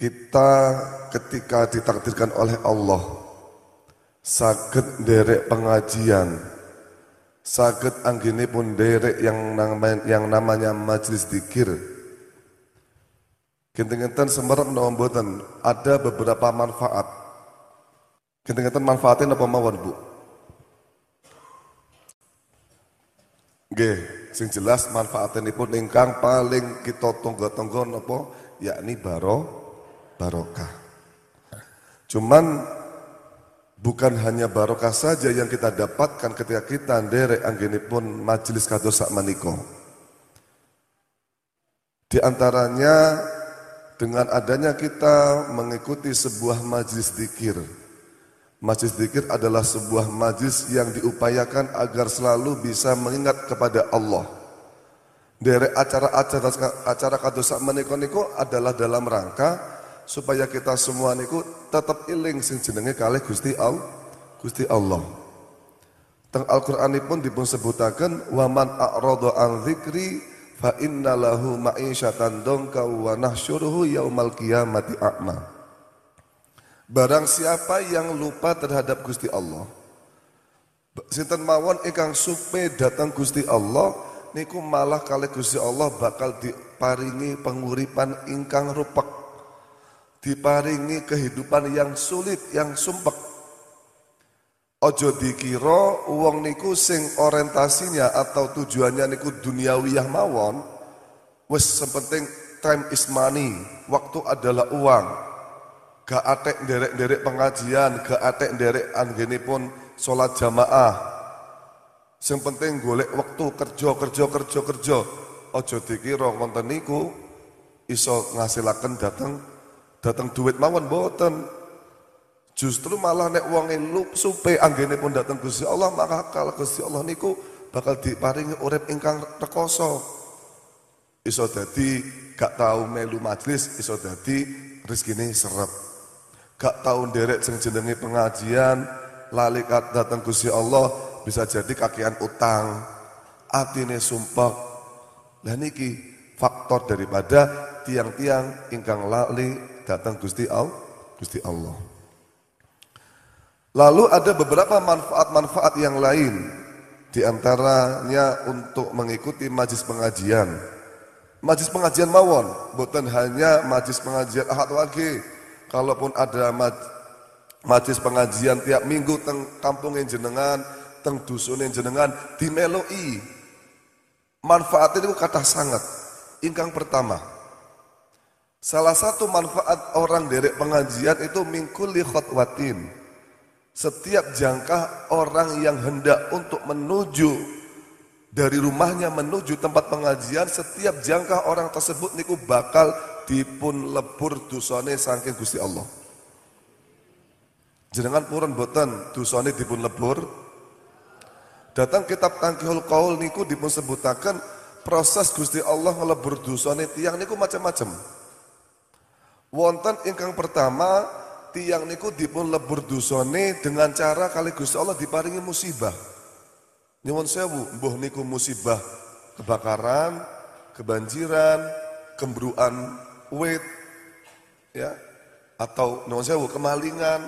kita ketika ditakdirkan oleh Allah sakit derek pengajian sakit anggini pun derek yang namanya, yang namanya majlis dikir Genten-genten semerap nomboten ada beberapa manfaat. Genten-genten manfaatnya apa mawon bu? Nggih, sing jelas manfaatnya pun ingkang paling kita tunggu-tunggu apa yakni baro barokah. Cuman bukan hanya barokah saja yang kita dapatkan ketika kita nderek pun majelis kados sak maniko. Di antaranya dengan adanya kita mengikuti sebuah majlis dikir. Majlis dikir adalah sebuah majlis yang diupayakan agar selalu bisa mengingat kepada Allah. Dari acara-acara acara kadosa meniko niko adalah dalam rangka supaya kita semua niku tetap iling sing jenenge kalih Gusti Allah. Gusti Allah. Teng Al-Qur'an pun dipun sebutaken waman a'rada an dzikri fa inna lahu ma'isyatan dongka wa nahsyuruhu yaumal qiyamati a'ma. Barang siapa yang lupa terhadap Gusti Allah. Sinten mawon ingkang supe datang Gusti Allah niku malah kali Gusti Allah bakal diparingi penguripan ingkang rupak. Diparingi kehidupan yang sulit, yang sumpek. Ojo dikira uang niku sing orientasinya atau tujuannya niku duniawiyah mawon. Wes sepenting time is money, waktu adalah uang gak atek derek-derek pengajian, gak atek derek pun sholat jamaah. Yang penting golek waktu kerja kerja kerja kerja. Ojo dikira wonten niku iso ngasilaken dateng dateng duit mawon boten. Justru malah nek wong lup supe pun dateng Gusti Allah maka kalau Gusti Allah niku bakal diparingi urip ingkang rekoso. Iso dadi gak tahu melu majlis, iso dadi rezekine serep gak tahu derek sing jenenge pengajian, lali datang Gusti Allah bisa jadi kakian utang, atine sumpah. Lah niki faktor daripada tiang-tiang ingkang lali datang Gusti Allah, Gusti Allah. Lalu ada beberapa manfaat-manfaat yang lain di antaranya untuk mengikuti majlis pengajian. Majlis pengajian mawon, bukan hanya majlis pengajian ahad wage, kalaupun ada majlis pengajian tiap minggu teng kampung yang jenengan, teng dusun yang jenengan dimeloi. Manfaat itu kata sangat. Ingkang pertama, salah satu manfaat orang derek pengajian itu mingkul khotwatin. Setiap jangkah orang yang hendak untuk menuju dari rumahnya menuju tempat pengajian, setiap jangkah orang tersebut niku bakal dipun lebur dusane saking Gusti Allah. Jenengan purun boten dusane dipun lebur. Datang kitab Tangkihul Qaul niku dipun sebutaken proses Gusti Allah ngelebur dusane tiang niku macam-macam. Wonten ingkang pertama tiang niku dipun lebur dusane dengan cara kali Gusti Allah diparingi musibah. Nyuwun sewu, mbuh niku musibah kebakaran, kebanjiran, kembruan wit, ya, atau non sewu kemalingan.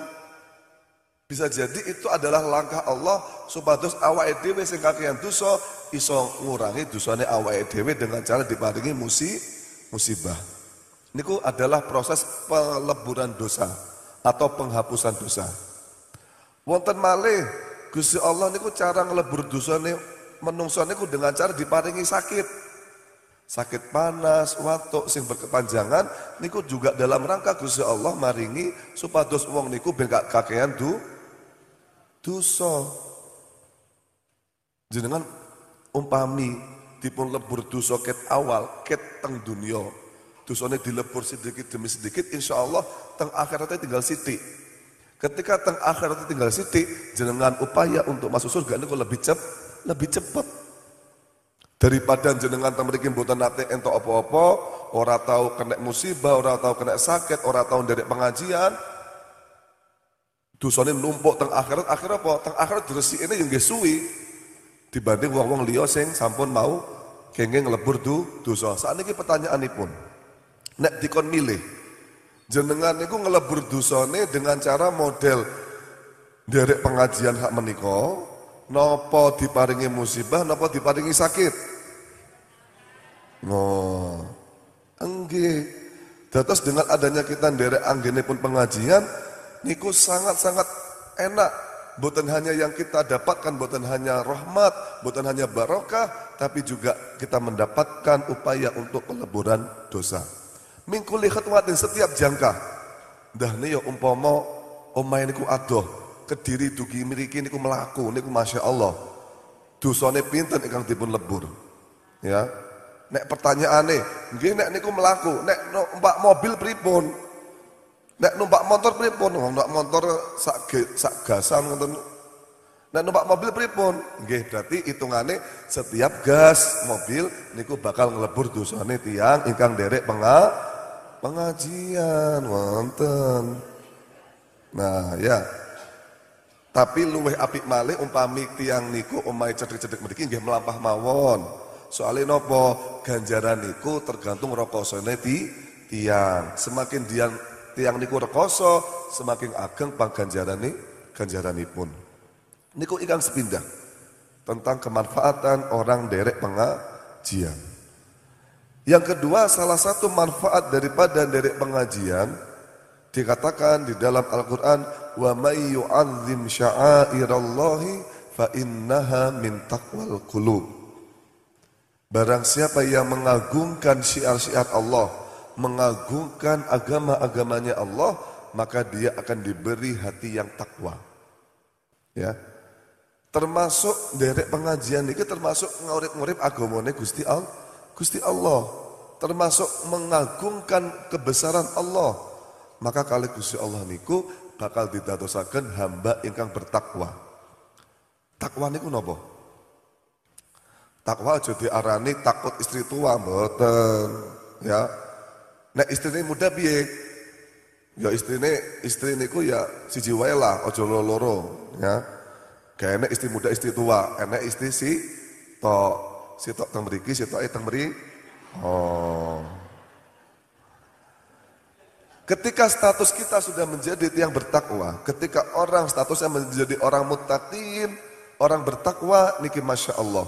Bisa jadi itu adalah langkah Allah supados awake dhewe sing kakean dosa iso ngurangi dosane awake dhewe dengan cara diparingi musi musibah. Niku adalah proses peleburan dosa atau penghapusan dosa. Wonten malih Gusti Allah niku cara ngelebur dosane menungso niku dengan cara diparingi sakit sakit panas, watuk sing berkepanjangan niku juga dalam rangka Gusti Allah maringi supados wong niku ben kakean du dosa. Jenengan umpami dipun lebur dosa ket awal, ket teng dunia. Dosane dilebur sedikit demi sedikit, insya Allah teng akhiratnya tinggal siti. Ketika teng akhiratnya tinggal siti, jenengan upaya untuk masuk surga niku lebih cepat, lebih cepat daripada jenengan mriki mboten nate entuk apa-apa, ora tahu kena musibah, ora tahu kena sakit, ora tahu dari pengajian. Dosane numpuk teng akhirat, akhir apa? Teng akhirat ini yang suwi dibanding wong-wong liya sing sampun mau kenging nglebur du dosa. Saat ini pertanyaan pun, nek dikon milih Jenengan niku ngelebur dosane dengan cara model derek pengajian hak meniko, nopo diparingi musibah, nopo diparingi sakit. No, enggih. Terus dengan adanya kita derek anggene pun pengajian, niku sangat-sangat enak. Bukan hanya yang kita dapatkan, bukan hanya rahmat, bukan hanya barokah, tapi juga kita mendapatkan upaya untuk peleburan dosa. Mingkuli khatwatin setiap jangka. Dah nih umpomo omai niku adoh, kediri dugi miriki niku melaku, niku masya Allah. Dosane pinten ingkang dipun lebur. Ya, Nek pertanyaane, nggih nek niku melaku, nek numpak mobil pripun? Nek numpak motor pripun? Numpak motor sak sak gasan ngoten. Nek numpak mobil pripun? Nggih berarti hitungane setiap gas mobil niku bakal ngelebur dosane tiang ingkang derek penga pengajian wonten. Nah, ya. Tapi luweh apik malih umpami tiang niku omahe cedhek-cedhek mriki nggih melampah mawon. Soalnya nopo ganjaran niku tergantung rekosone di tiang. Semakin dia tiang niku rekoso, semakin ageng pang ganjaran ganjaranipun. Niku ikan sepindah tentang kemanfaatan orang derek pengajian. Yang kedua, salah satu manfaat daripada derek pengajian dikatakan di dalam Al-Qur'an wa may yu'azzim sya'airallahi fa innaha min taqwal qulub. Barang siapa yang mengagungkan syiar-syiar Allah, mengagungkan agama-agamanya Allah, maka dia akan diberi hati yang takwa. Ya. Termasuk derek pengajian ini termasuk ngurip-ngurip agamane Gusti Allah. Gusti Allah termasuk mengagungkan kebesaran Allah. Maka kali Gusti Allah niku bakal didatosaken hamba ingkang bertakwa. Takwa niku napa? Takwa aja diarani takut istri tua mboten, ya. Nek istrine muda piye? Ya istrine istri niku ya siji wae lah, aja loro ya. Gak istri muda istri tua, enek istri si tok, si tok teng mriki, si tok teng mriki. Oh. Ketika status kita sudah menjadi yang bertakwa, ketika orang statusnya menjadi orang mutakin, orang bertakwa, niki masya Allah.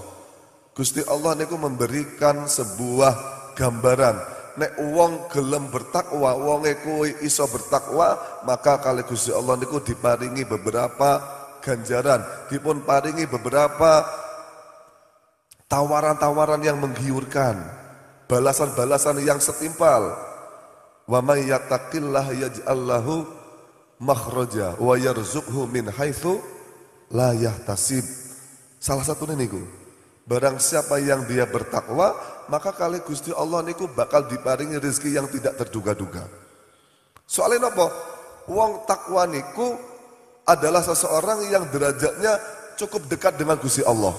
Gusti Allah niku memberikan sebuah gambaran nek wong gelem bertakwa, wong kuwi iso bertakwa, maka kali Gusti Allah niku diparingi beberapa ganjaran, dipun paringi beberapa tawaran-tawaran yang menggiurkan, balasan-balasan yang setimpal. Wa may yattaqillah yaj'al lahu makhraja wa yarzuqhu min haitsu la yahtasib. Salah satunya niku Barang siapa yang dia bertakwa, maka kali Gusti Allah niku bakal diparingi rezeki yang tidak terduga-duga. Soalnya apa? Wong takwa niku adalah seseorang yang derajatnya cukup dekat dengan Gusti Allah.